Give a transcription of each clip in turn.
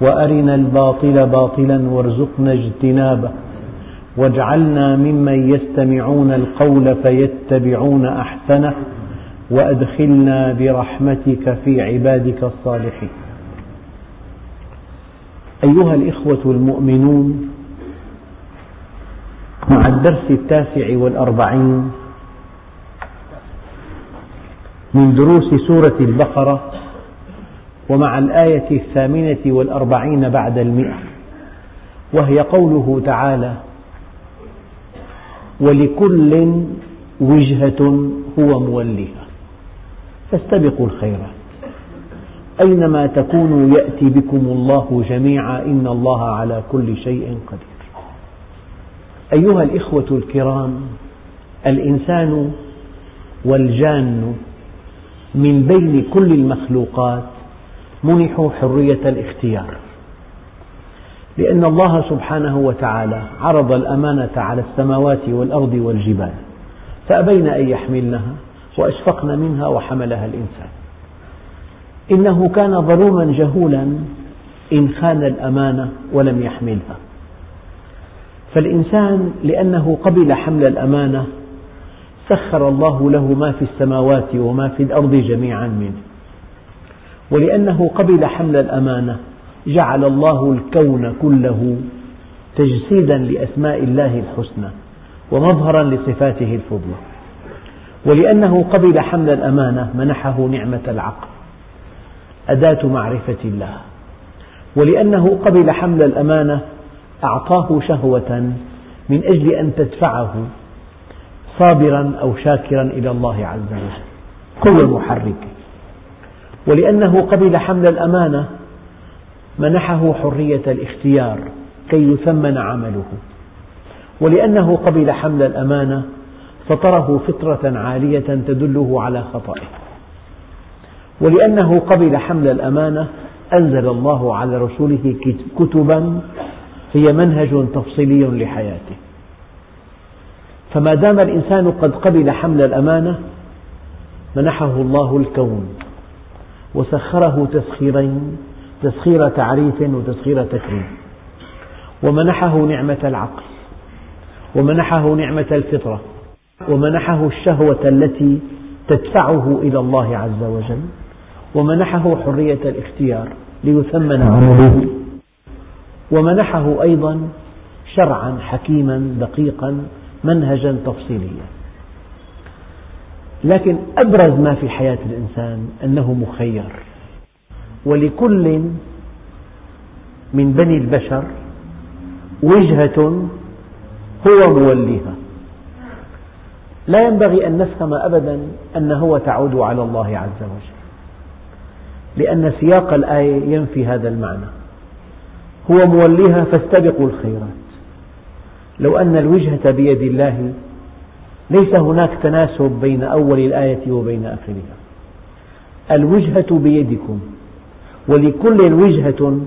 وأرنا الباطل باطلا وارزقنا اجتنابه. واجعلنا ممن يستمعون القول فيتبعون أحسنه وأدخلنا برحمتك في عبادك الصالحين. أيها الإخوة المؤمنون مع الدرس التاسع والأربعين من دروس سورة البقرة ومع الآية الثامنة والأربعين بعد المئة وهي قوله تعالى ولكل وجهة هو موليها. فاستبقوا الخيرات. أينما تكونوا يأتي بكم الله جميعا إن الله على كل شيء قدير. أيها الإخوة الكرام الإنسان والجان من بين كل المخلوقات منحوا حرية الاختيار. لأن الله سبحانه وتعالى عرض الأمانة على السماوات والأرض والجبال فأبين أن يحملنها وأشفقن منها وحملها الإنسان. إنه كان ظلوما جهولا إن خان الأمانة ولم يحملها. فالإنسان لأنه قبل حمل الأمانة سخر الله له ما في السماوات وما في الأرض جميعا منه. ولأنه قبل حمل الأمانة جعل الله الكون كله تجسيدا لأسماء الله الحسنى ومظهرا لصفاته الفضلى. ولأنه قبل حمل الأمانة منحه نعمة العقل أداة معرفة الله. ولأنه قبل حمل الأمانة أعطاه شهوة من أجل أن تدفعه صابرا أو شاكرا إلى الله عز وجل. قوة محركة ولأنه قبل حمل الأمانة منحه حرية الاختيار كي يثمن عمله. ولأنه قبل حمل الأمانة فطره فطرة عالية تدله على خطئه. ولأنه قبل حمل الأمانة أنزل الله على رسوله كتبا هي منهج تفصيلي لحياته. فما دام الإنسان قد قبل حمل الأمانة منحه الله الكون. وسخره تسخيرين تسخير تعريف وتسخير تكريم. ومنحه نعمة العقل ومنحه نعمة الفطرة ومنحه الشهوة التي تدفعه إلى الله عز وجل ومنحه حرية الاختيار ليثمن عمله ومنحه أيضا شرعا حكيما دقيقا منهجا تفصيليا. لكن أبرز ما في حياة الإنسان أنه مخير. ولكل من بني البشر وجهة هو موليها. لا ينبغي أن نفهم أبدا أن هو تعود على الله عز وجل لأن سياق الآية ينفي هذا المعنى. هو موليها فاستبقوا الخيرات. لو أن الوجهة بيد الله ليس هناك تناسب بين أول الآية وبين آخرها. الوجهة بيدكم ولكل وجهة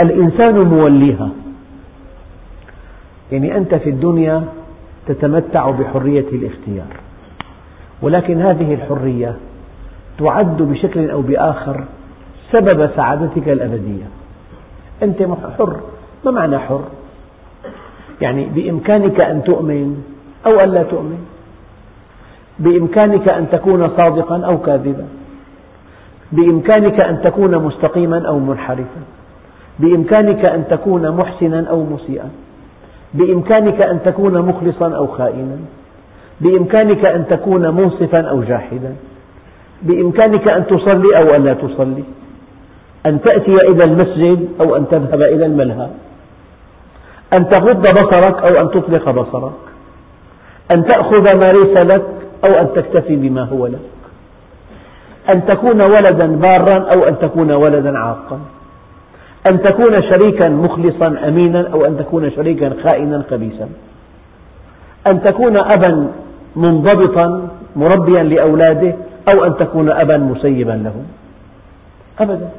الإنسان موليها. يعني أنت في الدنيا تتمتع بحرية الاختيار ولكن هذه الحرية تعد بشكل أو بآخر سبب سعادتك الأبدية. أنت حر. ما معنى حر؟ يعني بإمكانك أن تؤمن أو ألا تؤمن. بإمكانك أن تكون صادقا أو كاذبا. بإمكانك أن تكون مستقيما أو منحرفا. بإمكانك أن تكون محسنا أو مسيئا. بإمكانك أن تكون مخلصا أو خائنا. بإمكانك أن تكون منصفا أو جاحدا. بإمكانك أن تصلي أو ألا تصلي. أن تأتي إلى المسجد أو أن تذهب إلى الملهى. أن تغض بصرك أو أن تطلق بصرك. أن تأخذ ما ليس لك أو أن تكتفي بما هو لك. أن تكون ولدا بارا أو أن تكون ولدا عاقا. أن تكون شريكا مخلصا أمينا أو أن تكون شريكا خائنا خبيثا. أن تكون أبا منضبطا مربيا لأولاده أو أن تكون أبا مسيبا لهم. أبدا.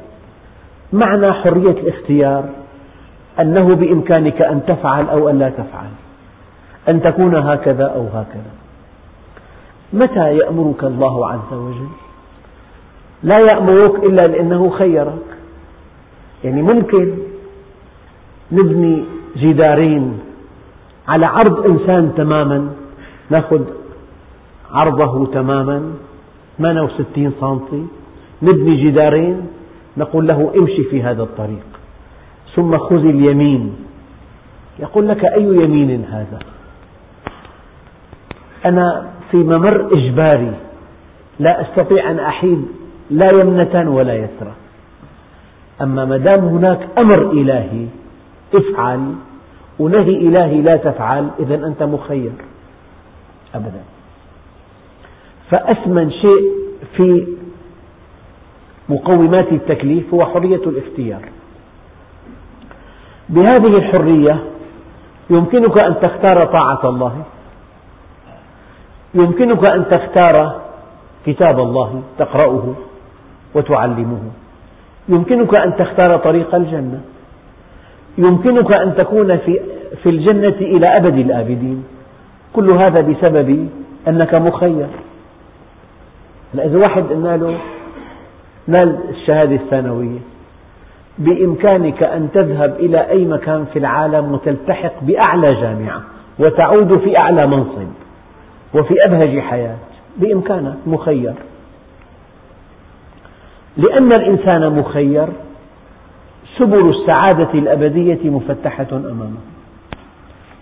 معنى حرية الاختيار أنه بإمكانك أن تفعل أو أن لا تفعل. أن تكون هكذا أو هكذا. متى يأمرك الله عز وجل؟ لا يأمرك إلا لأنه خيرك. يعني ممكن نبني جدارين على عرض إنسان تماما نأخذ عرضه تماما 68 سنتي نبني جدارين نقول له امشي في هذا الطريق. ثم خذ اليمين. يقول لك أي يمين هذا؟ أنا في ممر إجباري. لا أستطيع أن أحيد لا يمنة ولا يسرى. أما ما دام هناك أمر إلهي افعل. ونهي إلهي لا تفعل إذا أنت مخير. أبدا. فأثمن شيء في مقومات التكليف هو حرية الاختيار. بهذه الحرية يمكنك أن تختار طاعة الله. يمكنك أن تختار كتاب الله تقرأه وتعلمه. يمكنك أن تختار طريق الجنة. يمكنك أن تكون في, في الجنة إلى أبد الآبدين. كل هذا بسبب أنك مخير. إذا واحد قلنا له نال الشهادة الثانوية بإمكانك أن تذهب إلى أي مكان في العالم وتلتحق بأعلى جامعة وتعود في أعلى منصب وفي أبهج حياة بإمكانك مخير. لأن الإنسان مخير سبل السعادة الأبدية مفتحة أمامه.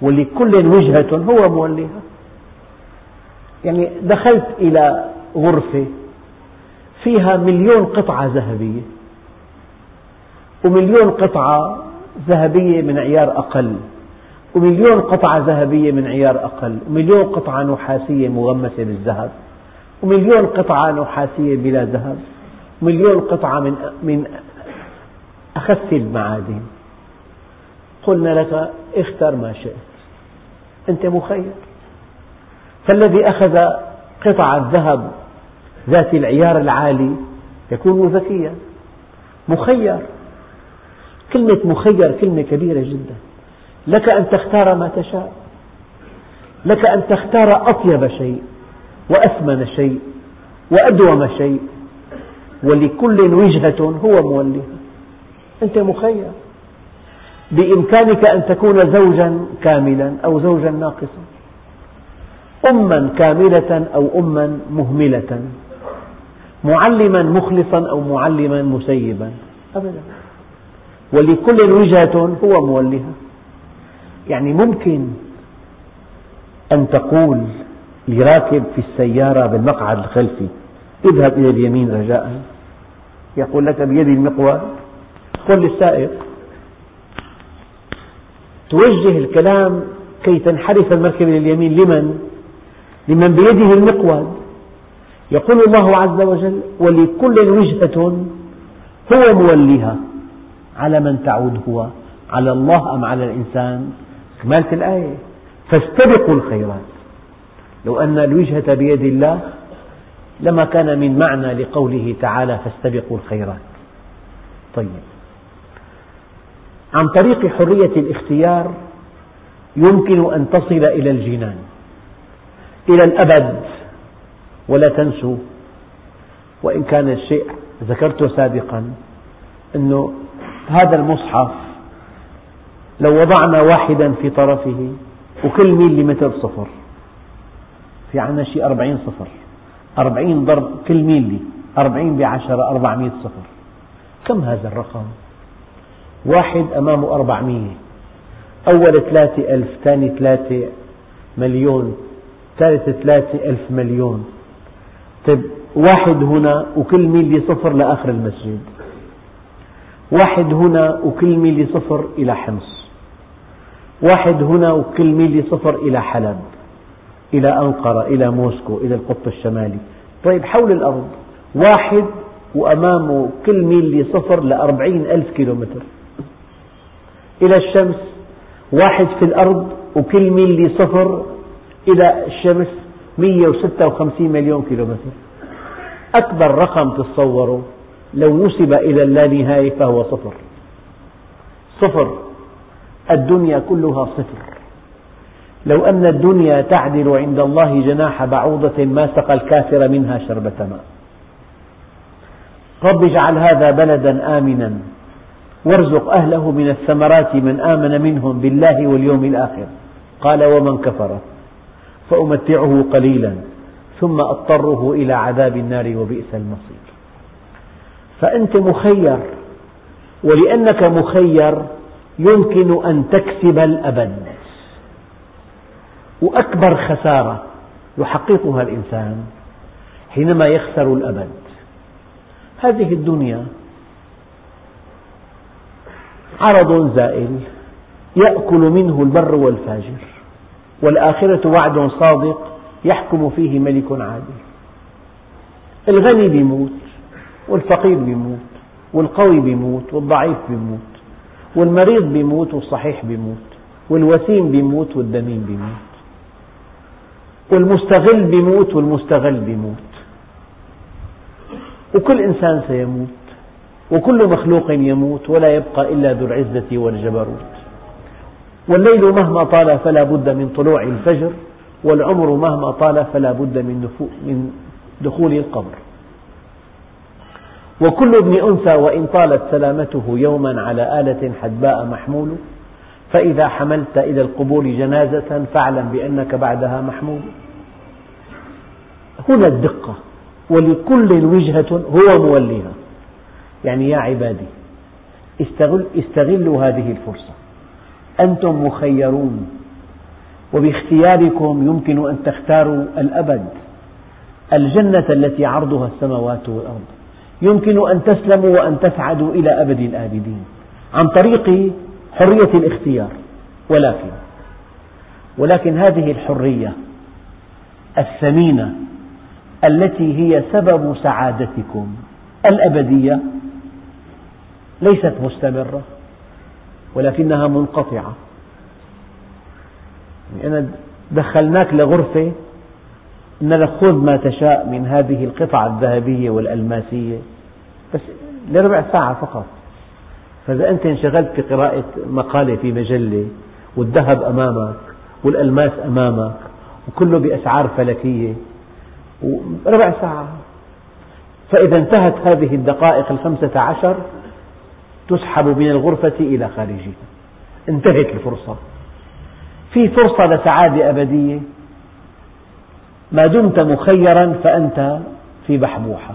ولكل وجهة هو موليها. يعني دخلت إلى غرفة فيها مليون قطعة ذهبية. ومليون قطعة ذهبية من عيار أقل. ومليون قطعة ذهبية من عيار أقل ومليون قطعة نحاسية مغمسة بالذهب ومليون قطعة نحاسية بلا ذهب ومليون قطعة من من أخف المعادن. قلنا لك اختر ما شئت. أنت مخير. فالذي أخذ قطعة ذهب ذات العيار العالي يكون ذكيا مخير. كلمة مخير كلمة كبيرة جدا. لك أن تختار ما تشاء. لك أن تختار أطيب شيء وأثمن شيء وأدوم شيء. ولكل وجهة هو موليها. أنت مخير. بإمكانك أن تكون زوجا كاملا أو زوجا ناقصا. أما كاملة أو أما مهملة. معلما مخلصا أو معلما مسيبا. أبدا. ولكل وجهة هو موليها. يعني ممكن أن تقول لراكب في السيارة بالمقعد الخلفي اذهب إلى اليمين رجاء. يقول لك بيدي المقود قل للسائق توجه الكلام كي تنحرف المركبة لليمين لمن؟ لمن بيده المقود يقول الله عز وجل ولكل وجهة هو موليها على من تعود هو على الله أم على الإنسان؟ كمالة الآية. فاستبقوا الخيرات. لو أن الوجهة بيد الله لما كان من معنى لقوله تعالى فاستبقوا الخيرات. طيب. عن طريق حرية الاختيار يمكن أن تصل إلى الجنان إلى الأبد. ولا تنسوا وإن كان الشيء ذكرته سابقا أنه هذا المصحف لو وضعنا واحدا في طرفه وكل ميل لمتر صفر. في عنا شيء أربعين صفر. أربعين ضرب كل ميلي أربعين بعشرة أربعمائة صفر. كم هذا الرقم؟ واحد أمامه أربعمية. أول ثلاثة ألف ثاني ثلاثة مليون ثالث ثلاثة ألف مليون. طيب واحد هنا وكل ميلي صفر لآخر المسجد. واحد هنا وكل ميلي صفر إلى حمص. واحد هنا وكل ميلي صفر إلى حلب إلى أنقرة إلى موسكو إلى القطب الشمالي. طيب حول الأرض واحد وأمامه كل ميلي صفر لأربعين ألف كيلومتر. إلى الشمس واحد في الأرض وكل ميل صفر إلى الشمس 156 مليون كيلومتر. أكبر رقم تتصوره لو نسب إلى اللانهاية فهو صفر. صفر. الدنيا كلها صفر. لو أن الدنيا تعدل عند الله جناح بعوضة ما سقى الكافر منها شربة ماء. رب اجعل هذا بلدا آمنا. وارزق أهله من الثمرات من آمن منهم بالله واليوم الآخر. قال ومن كفر فأمتعه قليلا ثم أضطره إلى عذاب النار وبئس المصير. فأنت مخير ولأنك مخير يمكن أن تكسب الأبد. وأكبر خسارة يحققها الإنسان حينما يخسر الأبد. هذه الدنيا عرض زائل يأكل منه البر والفاجر والآخرة وعد صادق يحكم فيه ملك عادل. الغني بيموت والفقير بيموت والقوي بيموت والضعيف بيموت. والمريض بيموت والصحيح بيموت والوسيم بيموت والدميم بيموت والمستغل بيموت والمستغل بيموت. وكل إنسان سيموت وكل مخلوق يموت ولا يبقى إلا ذو العزة والجبروت. والليل مهما طال فلا بد من طلوع الفجر والعمر مهما طال فلا بد من دخول القبر. وكل ابن أنثى وإن طالت سلامته يوما على آلة حدباء محمول فإذا حملت إلى القبور جنازة فاعلم بأنك بعدها محمول. هنا الدقة ولكل وجهة هو موليها. يعني يا عبادي استغل استغلوا هذه الفرصة. أنتم مخيرون وباختياركم يمكن أن تختاروا الأبد. الجنة التي عرضها السماوات والأرض. يمكن أن تسلموا وأن تسعدوا إلى أبد الآبدين عن طريق حرية الاختيار. ولكن ولكن هذه الحرية الثمينة التي هي سبب سعادتكم الأبدية ليست مستمرة ولكنها منقطعة. يعني أنا دخلناك لغرفة إن لك خذ ما تشاء من هذه القطع الذهبية والألماسية. بس لربع ساعة فقط. فإذا أنت انشغلت بقراءة مقالة في مجلة والذهب أمامك والألماس أمامك وكله بأسعار فلكية ربع ساعة. فإذا انتهت هذه الدقائق الخمسة عشر تسحب من الغرفة إلى خارجها. انتهت الفرصة. في فرصة لسعادة أبدية. ما دمت مخيرا فأنت في بحبوحة.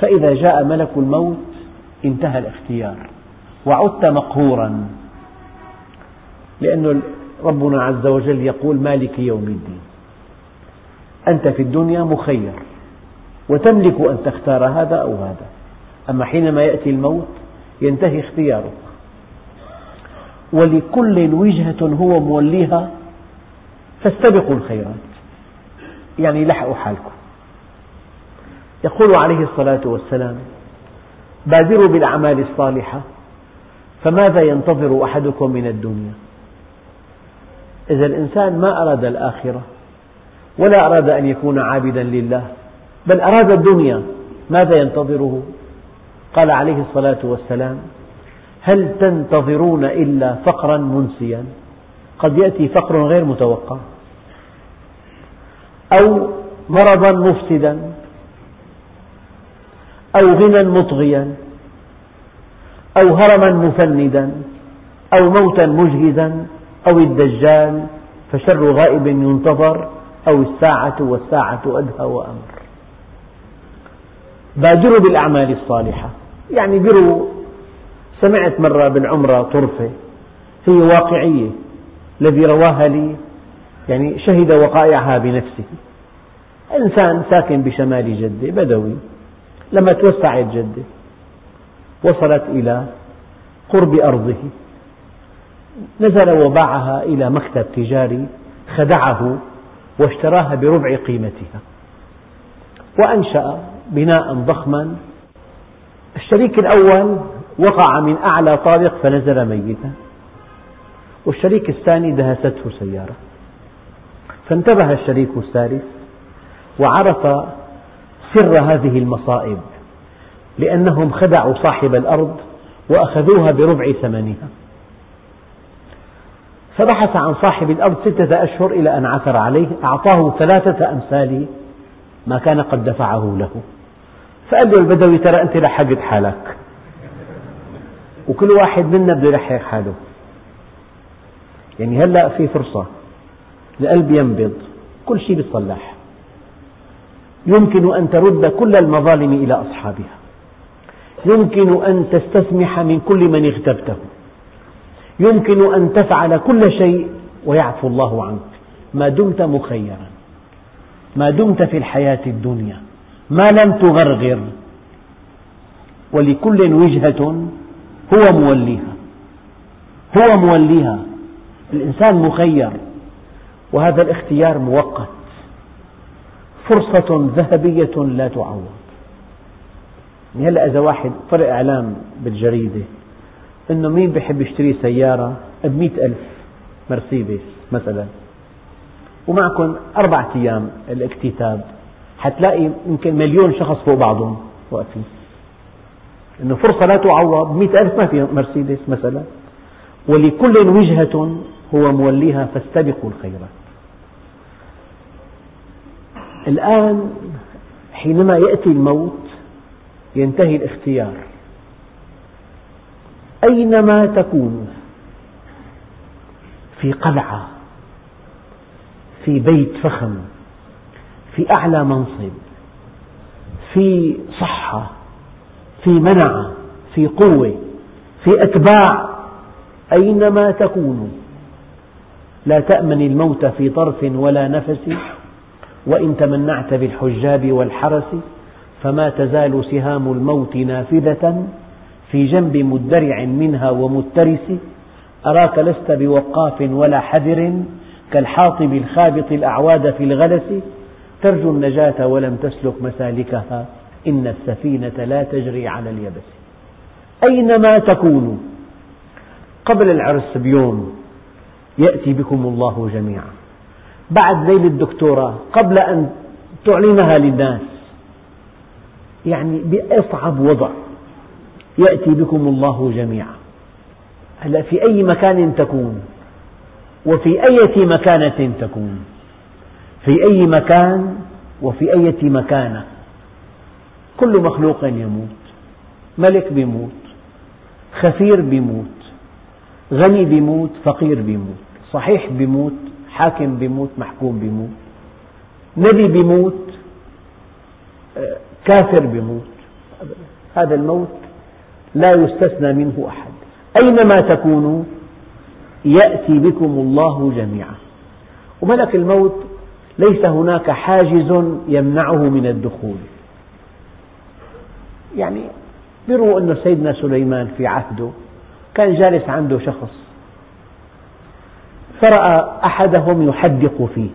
فإذا جاء ملك الموت انتهى الاختيار. وعدت مقهورا. لأن ربنا عز وجل يقول مالك يوم الدين. أنت في الدنيا مخير. وتملك أن تختار هذا أو هذا. أما حينما يأتي الموت ينتهي اختيارك. ولكل وجهة هو موليها فاستبقوا الخيرات. يعني لحقوا حالكم. يقول عليه الصلاة والسلام بادروا بالأعمال الصالحة فماذا ينتظر أحدكم من الدنيا؟ إذا الإنسان ما أراد الآخرة ولا أراد أن يكون عابدا لله بل أراد الدنيا ماذا ينتظره؟ قال عليه الصلاة والسلام هل تنتظرون إلا فقرا منسيا؟ قد يأتي فقر غير متوقع. أو مرضا مفسدا أو غنى مطغيا أو هرما مفندا أو موتا مجهزا أو الدجال فشر غائب ينتظر أو الساعة والساعة أدهى وأمر. بادروا بالأعمال الصالحة. يعني بروا. سمعت مرة بالعمرة طرفة. هي واقعية. الذي رواها لي. يعني شهد وقائعها بنفسه. إنسان ساكن بشمال جدة بدوي لما توسعت جدة. وصلت إلى قرب أرضه. نزل وباعها إلى مكتب تجاري خدعه واشتراها بربع قيمتها. وأنشأ بناء ضخما. الشريك الأول وقع من أعلى طابق فنزل ميتا. والشريك الثاني دهسته سيارة. فانتبه الشريك الثالث وعرف سر هذه المصائب لأنهم خدعوا صاحب الأرض وأخذوها بربع ثمنها. فبحث عن صاحب الأرض ستة أشهر إلى أن عثر عليه أعطاه ثلاثة أمثال ما كان قد دفعه له. فقال له البدوي ترى أنت لحقت حالك. وكل واحد منا بده يلحق حاله. يعني هلأ في فرصة. القلب ينبض كل شيء بيتصلح. يمكن أن ترد كل المظالم إلى أصحابها. يمكن أن تستسمح من كل من اغتبته. يمكن أن تفعل كل شيء ويعفو الله عنك. ما دمت مخيرا. ما دمت في الحياة الدنيا. ما لم تغرغر. ولكل وجهة هو موليها. هو موليها. الإنسان مخير. وهذا الاختيار مؤقت. فرصة ذهبية لا تعوض. هلا إذا واحد طلع إعلام بالجريدة إنه مين بيحب يشتري سيارة بمئة ألف مرسيدس مثلا؟ ومعكم أربعة أيام الاكتتاب حتلاقي يمكن مليون شخص فوق بعضهم واقفين. إنه فرصة لا تعوض مئة ألف ما في مرسيدس مثلا. ولكل وجهة هو موليها فاستبقوا الخيرات. الآن حينما يأتي الموت ينتهي الاختيار. أينما تكونوا في قلعة في بيت فخم في أعلى منصب في صحة في منعة في قوة في أتباع. أينما تكونوا لا تأمن الموت في طرف ولا نفس. وإن تمنعت بالحجاب والحرس فما تزال سهام الموت نافذة في جنب مدرع منها ومترس. أراك لست بوقاف ولا حذر كالحاطب الخابط الأعواد في الغلس. ترجو النجاة ولم تسلك مسالكها. إن السفينة لا تجري على اليبس. أينما تكونوا قبل العرس بيوم يأتي بكم الله جميعا. بعد ليلة الدكتوراه قبل أن تعلنها للناس. يعني بأصعب وضع. يأتي بكم الله جميعا. هلا في أي مكان تكون؟ وفي أية مكانة تكون؟ في أي مكان وفي أية مكانة؟ كل مخلوق يموت. ملك بيموت. خفير بيموت. غني بيموت. فقير بيموت. صحيح بيموت. حاكم بيموت محكوم بيموت. نبي بيموت كافر بيموت. هذا الموت لا يستثنى منه أحد. أينما تكونوا يأتي بكم الله جميعا. وملك الموت ليس هناك حاجز يمنعه من الدخول. يعني يروى أن سيدنا سليمان في عهده كان جالس عنده شخص فرأى أحدهم يحدق فيه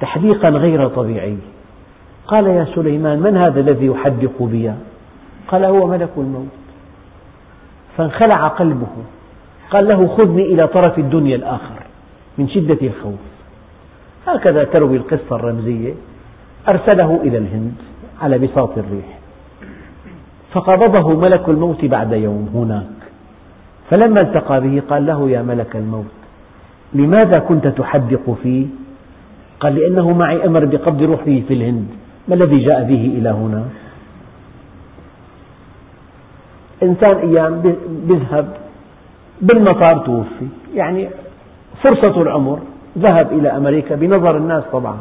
تحديقا غير طبيعي. قال يا سليمان من هذا الذي يحدق بي؟ قال هو ملك الموت. فانخلع قلبه. قال له خذني إلى طرف الدنيا الآخر من شدة الخوف. هكذا تروي القصة الرمزية. أرسله إلى الهند على بساط الريح. فقبضه ملك الموت بعد يوم هناك. فلما التقى به قال له يا ملك الموت لماذا كنت تحدق فيه؟ قال لأنه معي أمر بقبض روحي في الهند. ما الذي جاء به إلى هنا؟ إنسان أيام بيذهب بالمطار توفي. يعني فرصة العمر. ذهب إلى أمريكا بنظر الناس طبعا.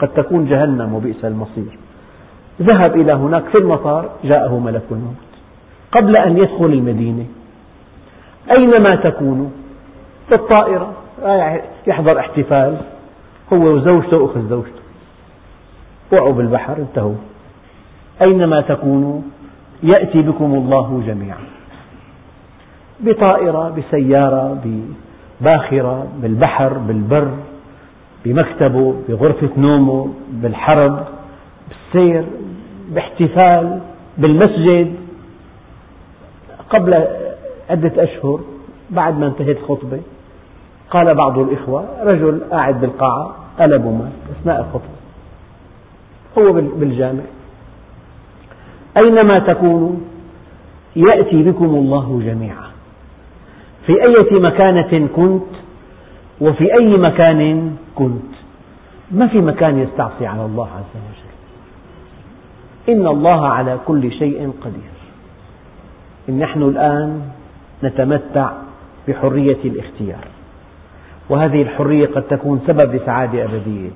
قد تكون جهنم وبئس المصير. ذهب إلى هناك في المطار جاءه ملك الموت. قبل أن يدخل المدينة أينما تكونوا في الطائرة يحضر احتفال. هو وزوجته وأخذ زوجته. وقعوا بالبحر انتهوا. أينما تكونوا يأتي بكم الله جميعا. بطائرة بسيارة بباخرة بالبحر بالبر بمكتبه بغرفة نومه بالحرب بالسير باحتفال بالمسجد. قبل عدة أشهر بعد ما انتهت الخطبة قال بعض الإخوة رجل قاعد بالقاعة قلبوا مات أثناء الخطبة. هو بالجامع. أينما تكونوا يأتي بكم الله جميعا. في أية مكانة كنت وفي أي مكان كنت. ما في مكان يستعصي على الله عز وجل. إن الله على كل شيء قدير. إن نحن الآن نتمتع بحرية الاختيار. وهذه الحرية قد تكون سبب لسعادة أبدية.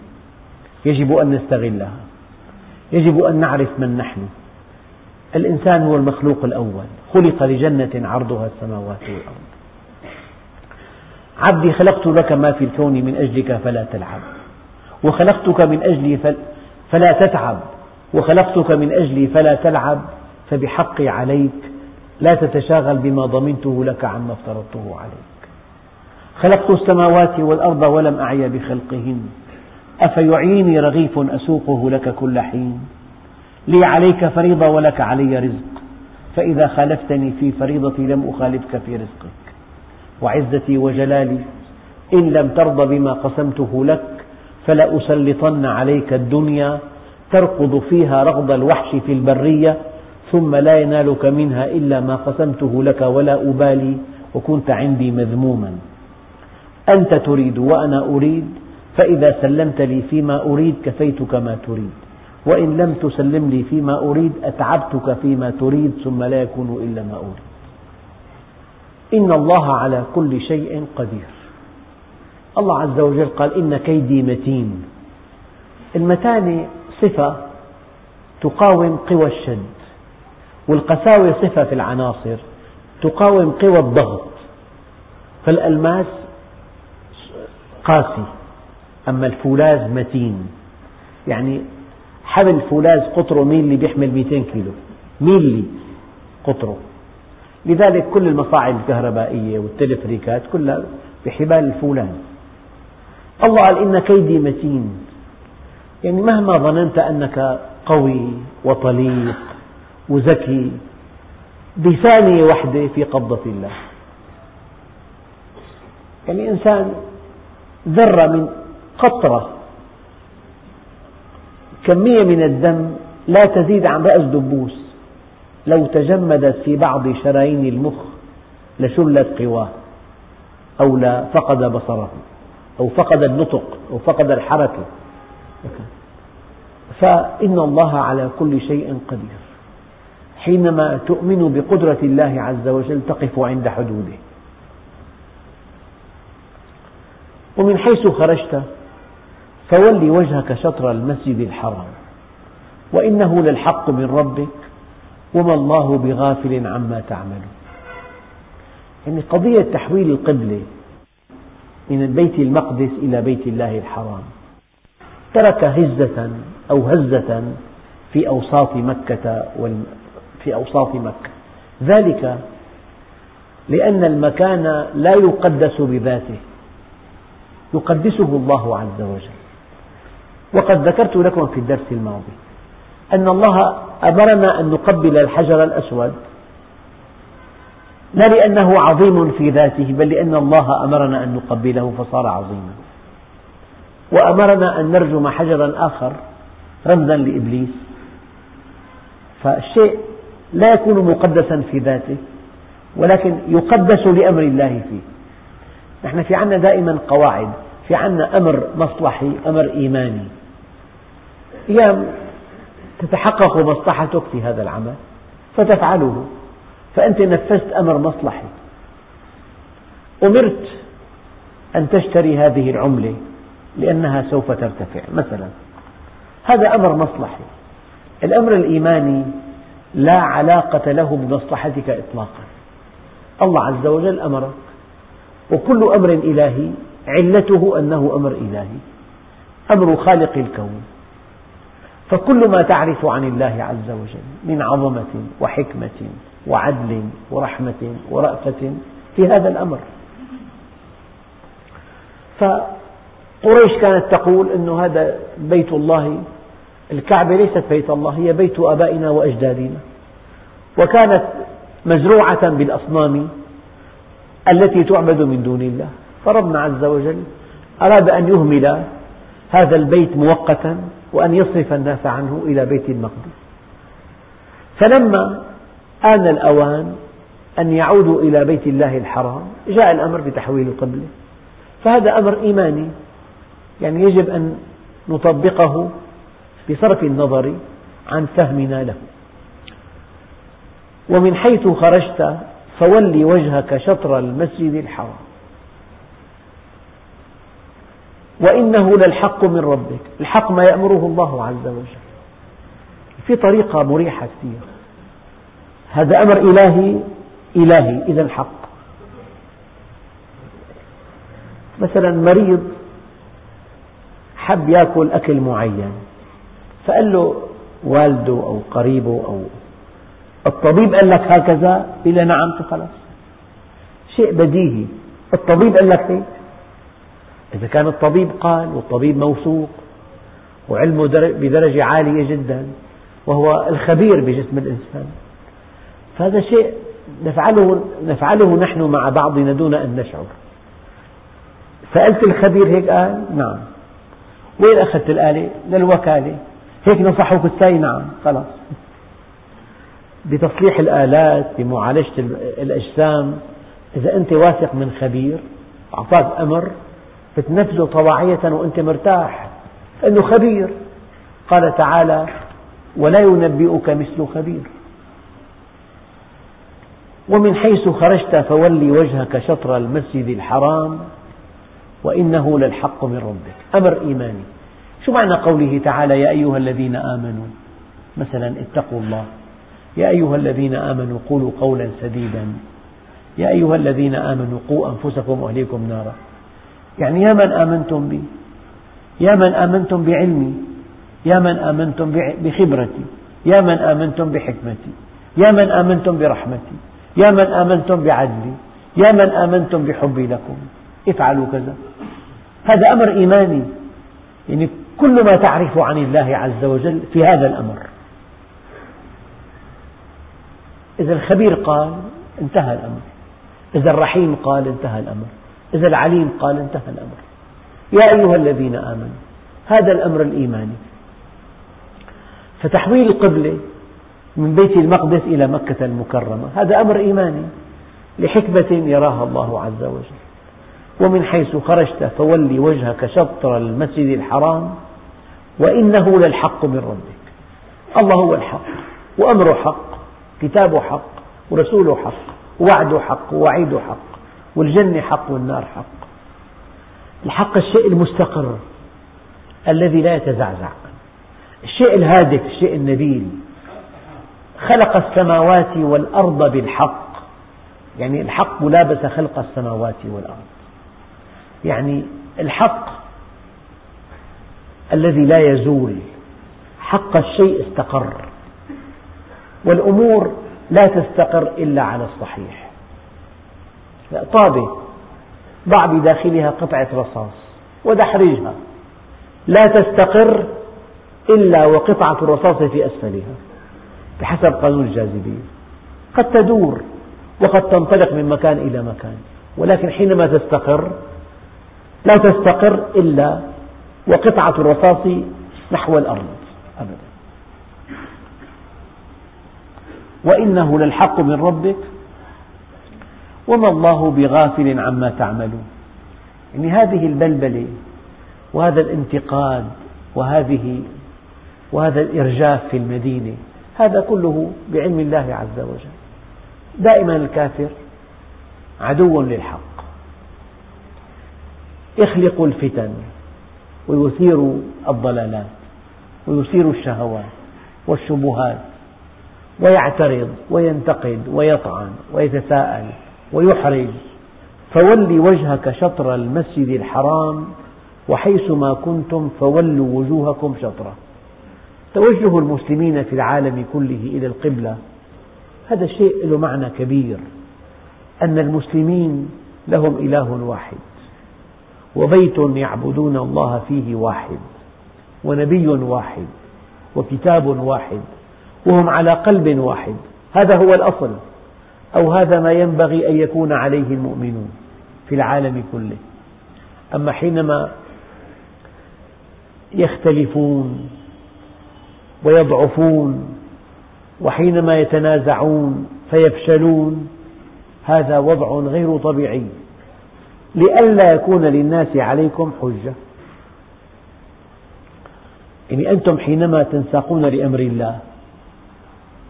يجب أن نستغلها. يجب أن نعرف من نحن. الإنسان هو المخلوق الأول. خلق لجنة عرضها السماوات والأرض. عبدي خلقت لك ما في الكون من أجلك فلا تلعب. وخلقتك من أجلي فلا تتعب. وخلقتك من أجلي فلا تلعب. فبحقي عليك. لا تتشاغل بما ضمنته لك عما افترضته عليك. خلقت السماوات والأرض ولم أعي بخلقهن. أفيعيني رغيف أسوقه لك كل حين. لي عليك فريضة ولك علي رزق. فإذا خالفتني في فريضتي لم أخالفك في رزقك. وعزتي وجلالي إن لم ترض بما قسمته لك فلأسلطن عليك الدنيا تركض فيها رغض الوحش في البرية ثم لا ينالك منها إلا ما قسمته لك ولا أبالي وكنت عندي مذموما. أنت تريد وأنا أريد فإذا سلمت لي فيما أريد كفيتك ما تريد. وإن لم تسلم لي فيما أريد أتعبتك فيما تريد ثم لا يكون إلا ما أريد. إن الله على كل شيء قدير. الله عز وجل قال إن كيدي متين. المتانة صفة تقاوم قوى الشد والقساوة صفة في العناصر تقاوم قوى الضغط. فالألماس قاسي أما الفولاذ متين. يعني حبل فولاذ قطره ميلي بيحمل 200 كيلو. ميلي قطره. لذلك كل المصاعد الكهربائية والتلفريكات كلها بحبال الفولاذ. الله قال إن كيدي متين. يعني مهما ظننت أنك قوي وطليق وذكي بثانية واحدة في قبضة الله. يعني إنسان ذرة من قطرة. كمية من الدم لا تزيد عن رأس دبوس. لو تجمدت في بعض شرايين المخ لشلت قواه أو لفقد بصره أو فقد النطق أو فقد الحركة. فإن الله على كل شيء قدير. حينما تؤمن بقدرة الله عز وجل تقف عند حدوده. ومن حيث خرجت فول وجهك شطر المسجد الحرام. وإنه للحق من ربك وما الله بغافل عما تعملون. يعني قضية تحويل القبلة من بيت المقدس إلى بيت الله الحرام ترك هزة أو هزة في أوساط مكة في أوساط مكة. ذلك لأن المكان لا يقدس بذاته. يقدسه الله عز وجل. وقد ذكرت لكم في الدرس الماضي أن الله أمرنا أن نقبل الحجر الأسود. لا لأنه عظيم في ذاته بل لأن الله أمرنا أن نقبله فصار عظيما. وأمرنا أن نرجم حجرا آخر رمزا لإبليس. فالشيء لا يكون مقدسا في ذاته ولكن يقدس لأمر الله فيه. نحن في عنا دائما قواعد في عنا أمر مصلحي أمر إيماني. أيام تتحقق مصلحتك في هذا العمل فتفعله. فأنت نفذت أمر مصلحي. أمرت أن تشتري هذه العملة لأنها سوف ترتفع مثلا. هذا أمر مصلحي. الأمر الإيماني لا علاقة له بمصلحتك إطلاقا. الله عز وجل أمرك وكل أمر إلهي علته أنه أمر إلهي أمر خالق الكون. فكل ما تعرف عن الله عز وجل من عظمة وحكمة وعدل ورحمة ورأفة في هذا الأمر. فقريش كانت تقول أن هذا بيت الله الكعبة ليست بيت الله هي بيت آبائنا وأجدادنا. وكانت مزروعة بالأصنام التي تعبد من دون الله. فربنا عز وجل أراد أن يهمل هذا البيت مؤقتا وأن يصرف الناس عنه إلى بيت المقدس. فلما آن الأوان أن يعودوا إلى بيت الله الحرام جاء الأمر بتحويل القبلة فهذا أمر إيماني. يعني يجب أن نطبقه بصرف النظر عن فهمنا له. ومن حيث خرجت فول وجهك شطر المسجد الحرام. وإنه للحق من ربك. الحق ما يأمره الله عز وجل. في طريقة مريحة كثير. هذا أمر إلهي إلهي إذا حق مثلا مريض حب يأكل أكل معين فقال له والده أو قريبه أو الطبيب قال لك هكذا؟ إلى نعم خلاص؟ شيء بديهي. الطبيب قال لك هيك إذا كان الطبيب قال والطبيب موثوق وعلمه بدرجة عالية جدا وهو الخبير بجسم الإنسان فهذا شيء نفعله, نفعله نحن مع بعضنا دون أن نشعر. سألت الخبير هيك قال نعم. وين أخذت الآلة؟ للوكالة. هيك نصحوك الساي؟ نعم خلاص. بتصليح الآلات بمعالجة الأجسام. إذا أنت واثق من خبير أعطاك أمر بتنفذه طواعية وأنت مرتاح لأنه خبير. قال تعالى ولا ينبئك مثل خبير. ومن حيث خرجت فولي وجهك شطر المسجد الحرام وإنه للحق من ربك. أمر إيماني. شو معنى قوله تعالى يا أيها الذين آمنوا مثلا اتقوا الله. يا أيها الذين آمنوا قولوا قولا سديدا. يا أيها الذين آمنوا قوا أنفسكم وأهليكم نارا. يعني يا من آمنتم بي يا من آمنتم بعلمي يا من آمنتم بخبرتي يا من آمنتم بحكمتي يا من آمنتم برحمتي يا من آمنتم بعدلي يا من آمنتم بحبي لكم. افعلوا كذا. هذا أمر إيماني. يعني كل ما تعرف عن الله عز وجل في هذا الأمر. إذا الخبير قال انتهى الأمر. إذا الرحيم قال انتهى الأمر. إذا العليم قال انتهى الأمر. يا أيها الذين آمنوا هذا الأمر الإيماني. فتحويل القبلة من بيت المقدس إلى مكة المكرمة هذا أمر إيماني لحكمة يراها الله عز وجل. ومن حيث خرجت فولي وجهك شطر المسجد الحرام وإنه للحق من ربك. الله هو الحق وأمره حق. كتابه حق ورسوله حق ووعده حق ووعيده حق والجنة حق والنار حق. الحق الشيء المستقر الذي لا يتزعزع. الشيء الهادف الشيء النبيل. خلق السماوات والأرض بالحق. يعني الحق ملابس خلق السماوات والأرض. يعني الحق الذي لا يزول. حق الشيء استقر. والأمور لا تستقر إلا على الصحيح. طابة ضع بداخلها قطعة رصاص ودحرجها. لا تستقر إلا وقطعة الرصاص في أسفلها بحسب قانون الجاذبية. قد تدور وقد تنطلق من مكان إلى مكان ولكن حينما تستقر لا تستقر إلا وقطعة الرصاص نحو الأرض أبدا. وإنه للحق من ربك. وما الله بغافل عما تعملون. يعني هذه البلبلة وهذا الانتقاد وهذه وهذا الإرجاف في المدينة هذا كله بعلم الله عز وجل. دائما الكافر عدو للحق. يخلق الفتن ويثير الضلالات ويثير الشهوات والشبهات. ويعترض وينتقد ويطعن ويتساءل ويحرج. فول وجهك شطر المسجد الحرام وحيث ما كنتم فولوا وجوهكم شطره. توجه المسلمين في العالم كله إلى القبلة. هذا الشيء له معنى كبير أن المسلمين لهم إله واحد وبيت يعبدون الله فيه واحد ونبي واحد وكتاب واحد وهم على قلب واحد. هذا هو الأصل. أو هذا ما ينبغي أن يكون عليه المؤمنون في العالم كله. أما حينما يختلفون ويضعفون وحينما يتنازعون فيفشلون هذا وضع غير طبيعي. لئلا يكون للناس عليكم حجة. يعني أنتم حينما تنساقون لأمر الله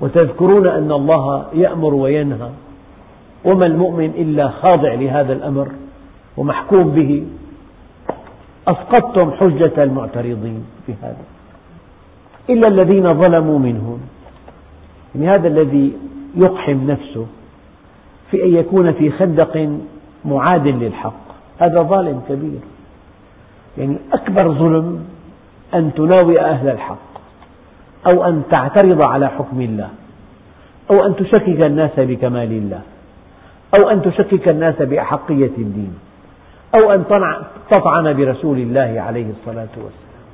وتذكرون أن الله يأمر وينهى. وما المؤمن إلا خاضع لهذا الأمر ومحكوم به. أسقطتم حجة المعترضين في هذا. إلا الذين ظلموا منهم. يعني هذا الذي يقحم نفسه في أن يكون في خندق معاد للحق. هذا ظالم كبير. يعني أكبر ظلم أن تناوئ أهل الحق. أو أن تعترض على حكم الله أو أن تشكك الناس بكمال الله أو أن تشكك الناس بأحقية الدين أو أن تطعن برسول الله عليه الصلاة والسلام.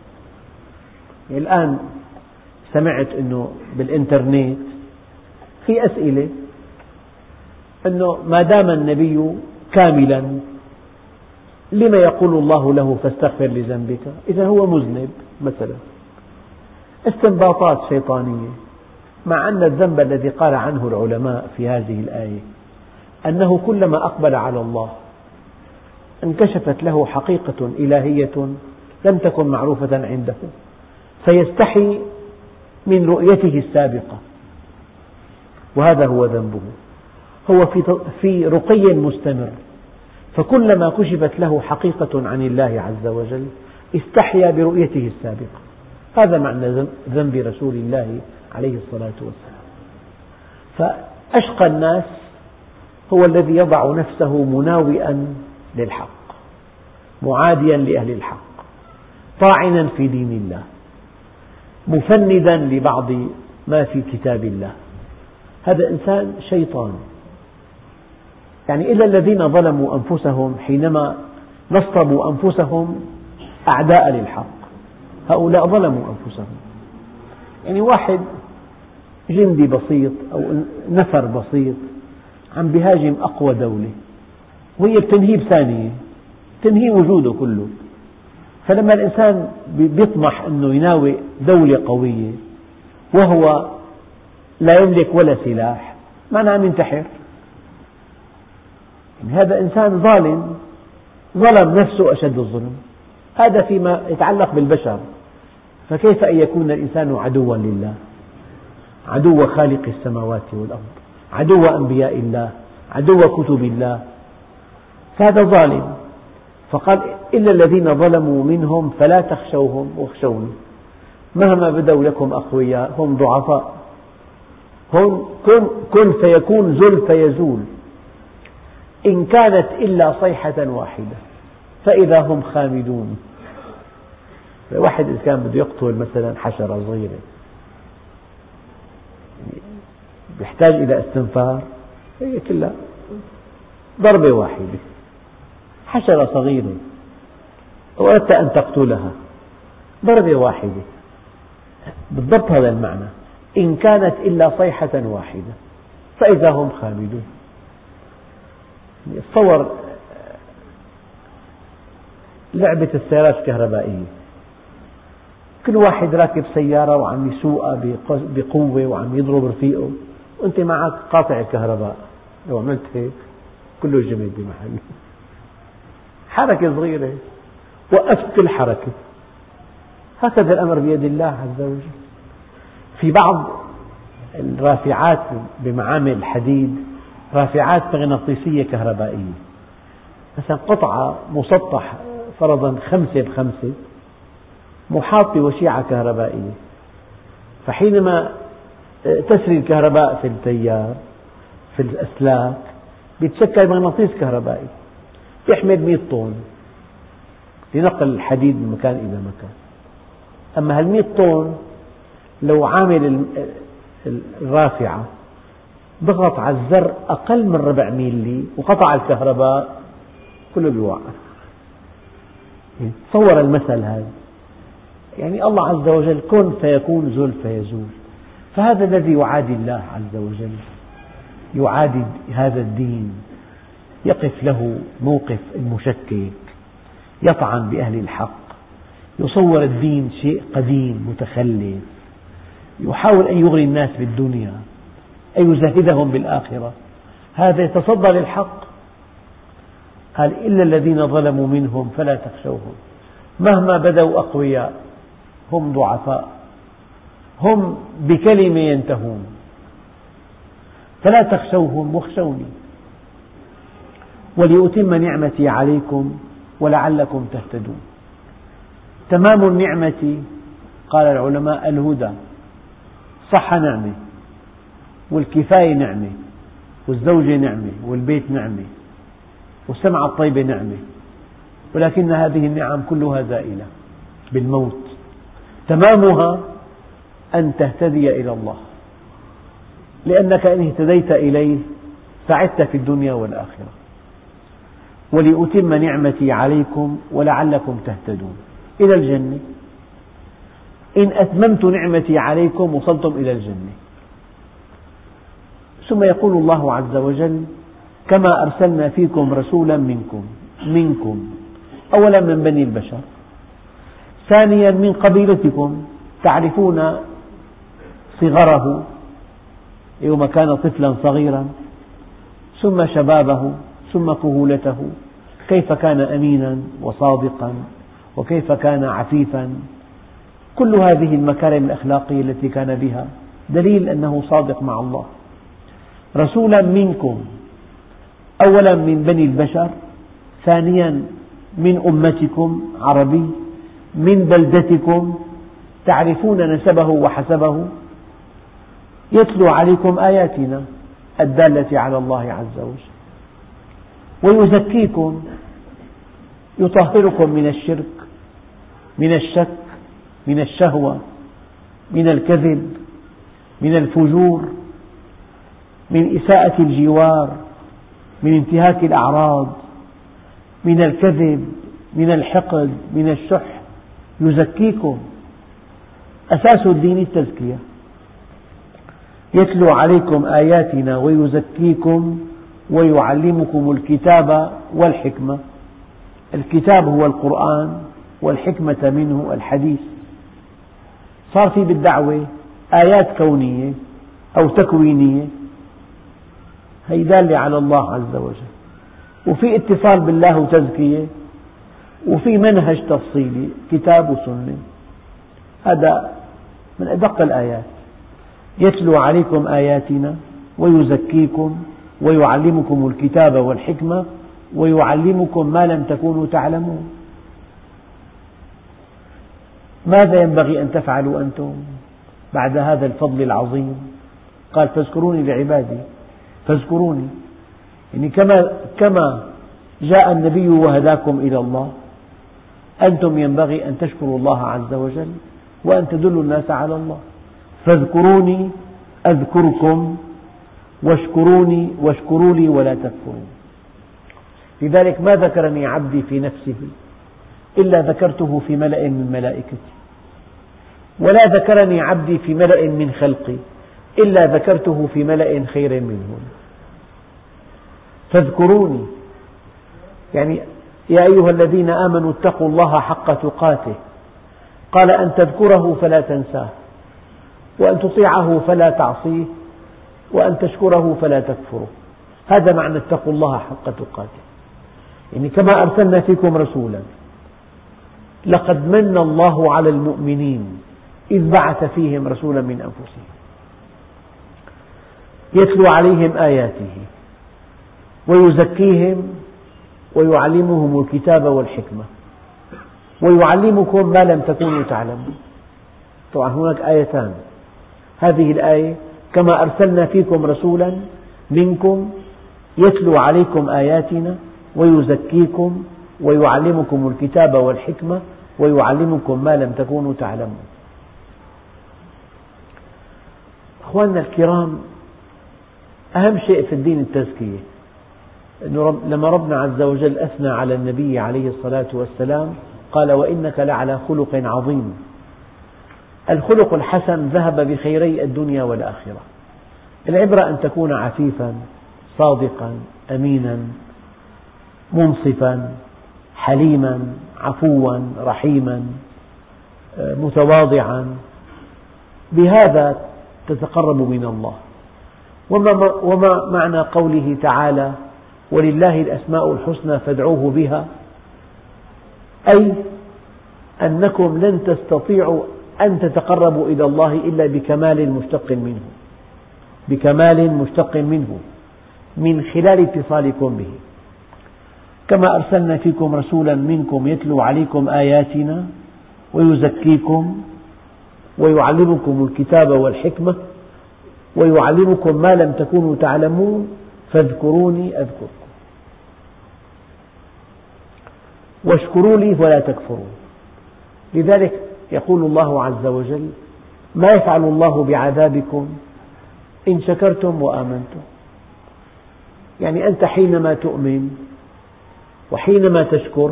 الآن سمعت أنه بالإنترنت في أسئلة أنه ما دام النبي كاملا لما يقول الله له فاستغفر لذنبك؟ إذا هو مذنب مثلا. استنباطات شيطانية مع أن الذنب الذي قال عنه العلماء في هذه الآية أنه كلما أقبل على الله انكشفت له حقيقة إلهية لم تكن معروفة عنده فيستحي من رؤيته السابقة وهذا هو ذنبه. هو في رقي مستمر فكلما كشفت له حقيقة عن الله عز وجل استحيا برؤيته السابقة. هذا معنى ذنب رسول الله عليه الصلاة والسلام. فأشقى الناس هو الذي يضع نفسه مناوئا للحق معاديا لأهل الحق طاعنا في دين الله مفندا لبعض ما في كتاب الله. هذا إنسان شيطان. يعني إلا الذين ظلموا أنفسهم حينما نصبوا أنفسهم أعداء للحق. هؤلاء ظلموا أنفسهم. يعني واحد جندي بسيط أو نفر بسيط عم بهاجم أقوى دولة وهي بتنهيه بثانية تنهي وجوده كله. فلما الإنسان بيطمح أنه يناوي دولة قوية وهو لا يملك ولا سلاح معناه عم ينتحر يعني هذا إنسان ظالم ظلم نفسه أشد الظلم. هذا فيما يتعلق بالبشر. فكيف أن يكون الإنسان عدوا لله؟ عدو خالق السماوات والأرض عدو أنبياء الله عدو كتب الله. فهذا ظالم. فقال إلا الذين ظلموا منهم فلا تخشوهم واخشوني. مهما بدوا لكم أقوياء هم ضعفاء. هون كن, كن فيكون زل فيزول. إن كانت إلا صيحة واحدة فإذا هم خامدون. واحد إذا كان بده يقتل مثلا حشرة صغيرة. يحتاج إلى استنفار؟ هي كلها ضربة واحدة. حشرة صغيرة. وأردت أن تقتلها. ضربة واحدة. بالضبط هذا المعنى. إن كانت إلا صيحة واحدة فإذا هم خامدون. تصور لعبة السيارات الكهربائية. كل واحد راكب سيارة وعم يسوقها بقوة وعم يضرب رفيقه. وأنت معك قاطع الكهرباء. لو عملت هيك كله جمد بمحله حركة صغيرة. وقفت كل حركة. هكذا الأمر بيد الله عز وجل. في بعض الرافعات بمعامل الحديد رافعات مغناطيسية كهربائية. مثلا قطعة مسطح فرضا خمسة بخمسة. محاط بوشيعة كهربائية. فحينما تسري الكهرباء في التيار في الأسلاك يتشكل مغناطيس كهربائي. يحمل 100 طن. لنقل الحديد من مكان إلى مكان. أما هال 100 طن لو عامل الرافعة ضغط على الزر أقل من ربع ميلي وقطع الكهرباء كله بيوقف. تصور المثل هذا. يعني الله عز وجل كن فيكون زل فيزول. فهذا الذي يعادي الله عز وجل يعادي هذا الدين يقف له موقف المشكك يطعن بأهل الحق يصور الدين شيء قديم متخلف يحاول أن يغري الناس بالدنيا أن يزهدهم بالآخرة. هذا يتصدى للحق. قال إلا الذين ظلموا منهم فلا تخشوهم. مهما بدوا أقوياء هم ضعفاء. هم بكلمة ينتهون. فلا تخشوهم واخشوني. ولأتم نعمتي عليكم ولعلكم تهتدون. تمام النعمة قال العلماء الهدى. صحة نعمة. والكفاية نعمة. والزوجة نعمة. والبيت نعمة. والسمعة الطيبة نعمة. ولكن هذه النعم كلها زائلة بالموت. تمامها أن تهتدي إلى الله. لأنك إن اهتديت إليه سعدت في الدنيا والآخرة. ولأتم نعمتي عليكم ولعلكم تهتدون. إلى الجنة. إن أتممت نعمتي عليكم وصلتم إلى الجنة. ثم يقول الله عز وجل كما أرسلنا فيكم رسولا منكم منكم. أولا من بني البشر. ثانيا من قبيلتكم تعرفون صغره يوم كان طفلا صغيرا ثم شبابه ثم كهولته كيف كان أمينا وصادقا وكيف كان عفيفا. كل هذه المكارم الأخلاقية التي كان بها دليل أنه صادق مع الله. رسولا منكم أولا من بني البشر ثانيا من أمتكم عربي من بلدتكم تعرفون نسبه وحسبه؟ يتلو عليكم آياتنا الدالة على الله عز وجل. ويزكيكم يطهركم من الشرك من الشك من الشهوة من الكذب من الفجور من إساءة الجوار من انتهاك الأعراض من الكذب من الحقد من الشح يزكيكم أساس الدين التزكية. يتلو عليكم آياتنا ويزكيكم ويعلمكم الكتاب والحكمة. الكتاب هو القرآن والحكمة منه الحديث. صار في بالدعوة آيات كونية أو تكوينية. هي دالة على الله عز وجل. وفي اتصال بالله وتزكية. وفي منهج تفصيلي كتاب وسنة. هذا من أدق الآيات. يتلو عليكم آياتنا ويزكيكم ويعلمكم الكتاب والحكمة ويعلمكم ما لم تكونوا تعلمون. ماذا ينبغي أن تفعلوا أنتم بعد هذا الفضل العظيم؟ قال فاذكروني لعبادي فاذكروني. يعني كما كما جاء النبي وهداكم إلى الله أنتم ينبغي أن تشكروا الله عز وجل وأن تدلوا الناس على الله. فاذكروني أذكركم واشكروني واشكروا لي ولا تكفرون لذلك ما ذكرني عبدي في نفسه إلا ذكرته في ملأ من ملائكتي. ولا ذكرني عبدي في ملأ من خلقي إلا ذكرته في ملأ خير منهم فاذكروني. يعني يا أيها الذين آمنوا اتقوا الله حق تقاته. قال أن تذكره فلا تنساه وأن تطيعه فلا تعصيه وأن تشكره فلا تكفره. هذا معنى اتقوا الله حق تقاته. يعني كما أرسلنا فيكم رسولا لقد من الله على المؤمنين إذ بعث فيهم رسولا من أنفسهم. يتلو عليهم آياته ويزكيهم ويعلمهم الكتاب والحكمة. ويعلمكم ما لم تكونوا تعلمون. طبعا هناك آيتان. هذه الآية كما أرسلنا فيكم رسولا منكم يتلو عليكم آياتنا ويزكيكم ويعلمكم الكتاب والحكمة ويعلمكم ما لم تكونوا تعلمون. أخواننا الكرام أهم شيء في الدين التزكية لما ربنا عز وجل أثنى على النبي عليه الصلاة والسلام قال وإنك لعلى خلق عظيم. الخلق الحسن ذهب بخيري الدنيا والآخرة. العبرة أن تكون عفيفا صادقا أمينا منصفا حليما عفوا رحيما متواضعا. بهذا تتقرب من الله. وما معنى قوله تعالى ولله الأسماء الحسنى فادعوه بها. أي أنكم لن تستطيعوا أن تتقربوا إلى الله إلا بكمال مشتق منه. بكمال مشتق منه من خلال اتصالكم به. كما أرسلنا فيكم رسولا منكم يتلو عليكم آياتنا ويزكيكم ويعلمكم الكتاب والحكمة ويعلمكم ما لم تكونوا تعلمون. فاذكروني أذكركم. واشكروا لي ولا تكفرون لذلك يقول الله عز وجل ما يفعل الله بعذابكم إن شكرتم وآمنتم. يعني أنت حينما تؤمن وحينما تشكر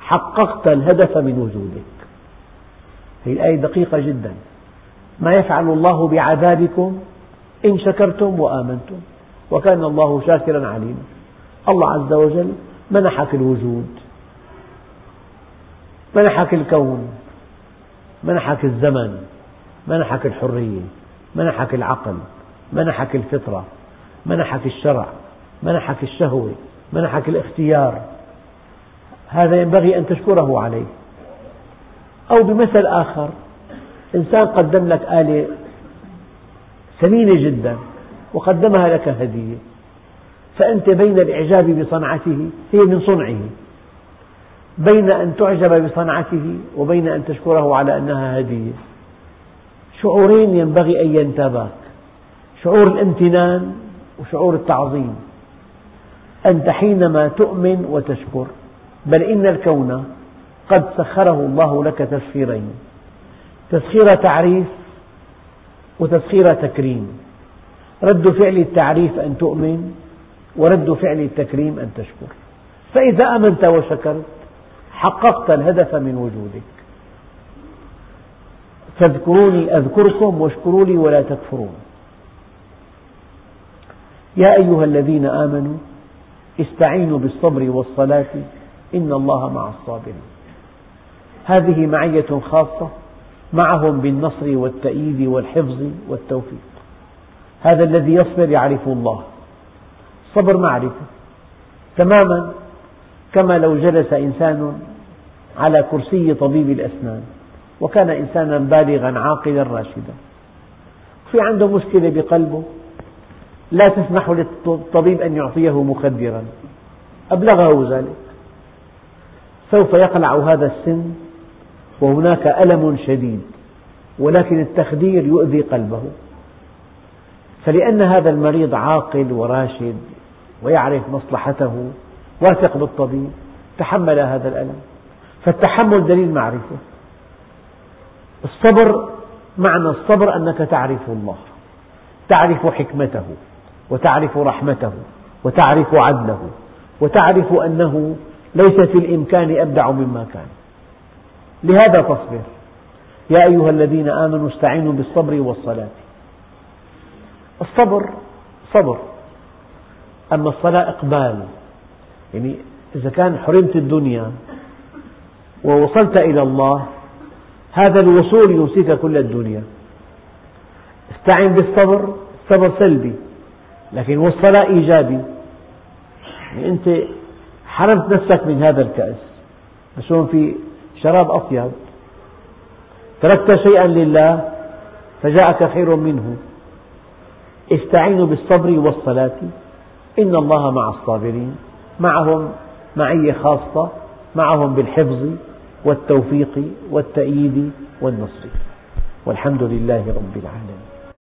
حققت الهدف من وجودك. هذه الآية دقيقة جدا. ما يفعل الله بعذابكم إن شكرتم وآمنتم. وكان الله شاكرا عليما الله عز وجل منحك الوجود. منحك الكون منحك الزمن منحك الحرية منحك العقل منحك الفطرة منحك الشرع منحك الشهوة منحك الاختيار. هذا ينبغي أن تشكره عليه. أو بمثل آخر إنسان قدم لك آلة ثمينة جدا وقدمها لك هدية فأنت بين الإعجاب بصنعته هي من صنعه. بين أن تعجب بصنعته وبين أن تشكره على أنها هدية. شعورين ينبغي أن ينتاباك شعور الامتنان وشعور التعظيم. أنت حينما تؤمن وتشكر بل إن الكون قد سخره الله لك تسخيرين. تسخير تعريف وتسخير تكريم. رد فعل التعريف أن تؤمن ورد فعل التكريم أن تشكر. فإذا آمنت وشكرت حققت الهدف من وجودك. فاذكروني أذكركم واشكروا لي ولا تكفرون. يا أيها الذين آمنوا استعينوا بالصبر والصلاة إن الله مع الصابرين. هذه معية خاصة معهم بالنصر والتأييد والحفظ والتوفيق. هذا الذي يصبر يعرف الله. صبر معرفة. تماما كما لو جلس إنسان على كرسي طبيب الأسنان وكان إنسانا بالغا عاقلا راشدا. في عنده مشكلة بقلبه لا تسمح للطبيب أن يعطيه مخدرا. أبلغه ذلك. سوف يقلع هذا السن وهناك ألم شديد ولكن التخدير يؤذي قلبه. فلأن هذا المريض عاقل وراشد ويعرف مصلحته واثق بالطبيب تحمل هذا الألم. فالتحمل دليل معرفة. الصبر معنى الصبر أنك تعرف الله تعرف حكمته وتعرف رحمته وتعرف عدله وتعرف أنه ليس في الإمكان أبدع مما كان. لهذا تصبر يا أيها الذين آمنوا استعينوا بالصبر والصلاة. الصبر صبر أما الصلاة إقبال. يعني إذا كان حرمت الدنيا ووصلت إلى الله هذا الوصول يوصيك كل الدنيا. استعن بالصبر الصبر سلبي لكن والصلاة إيجابي. يعني أنت حرمت نفسك من هذا الكأس. بس هون في شراب أطيب. تركت شيئا لله فجاءك خير منه. استعينوا بالصبر والصلاة. إن الله مع الصابرين معهم معية خاصة معهم بالحفظ. والتوفيق والتأييد والنصر. والحمد لله رب العالمين.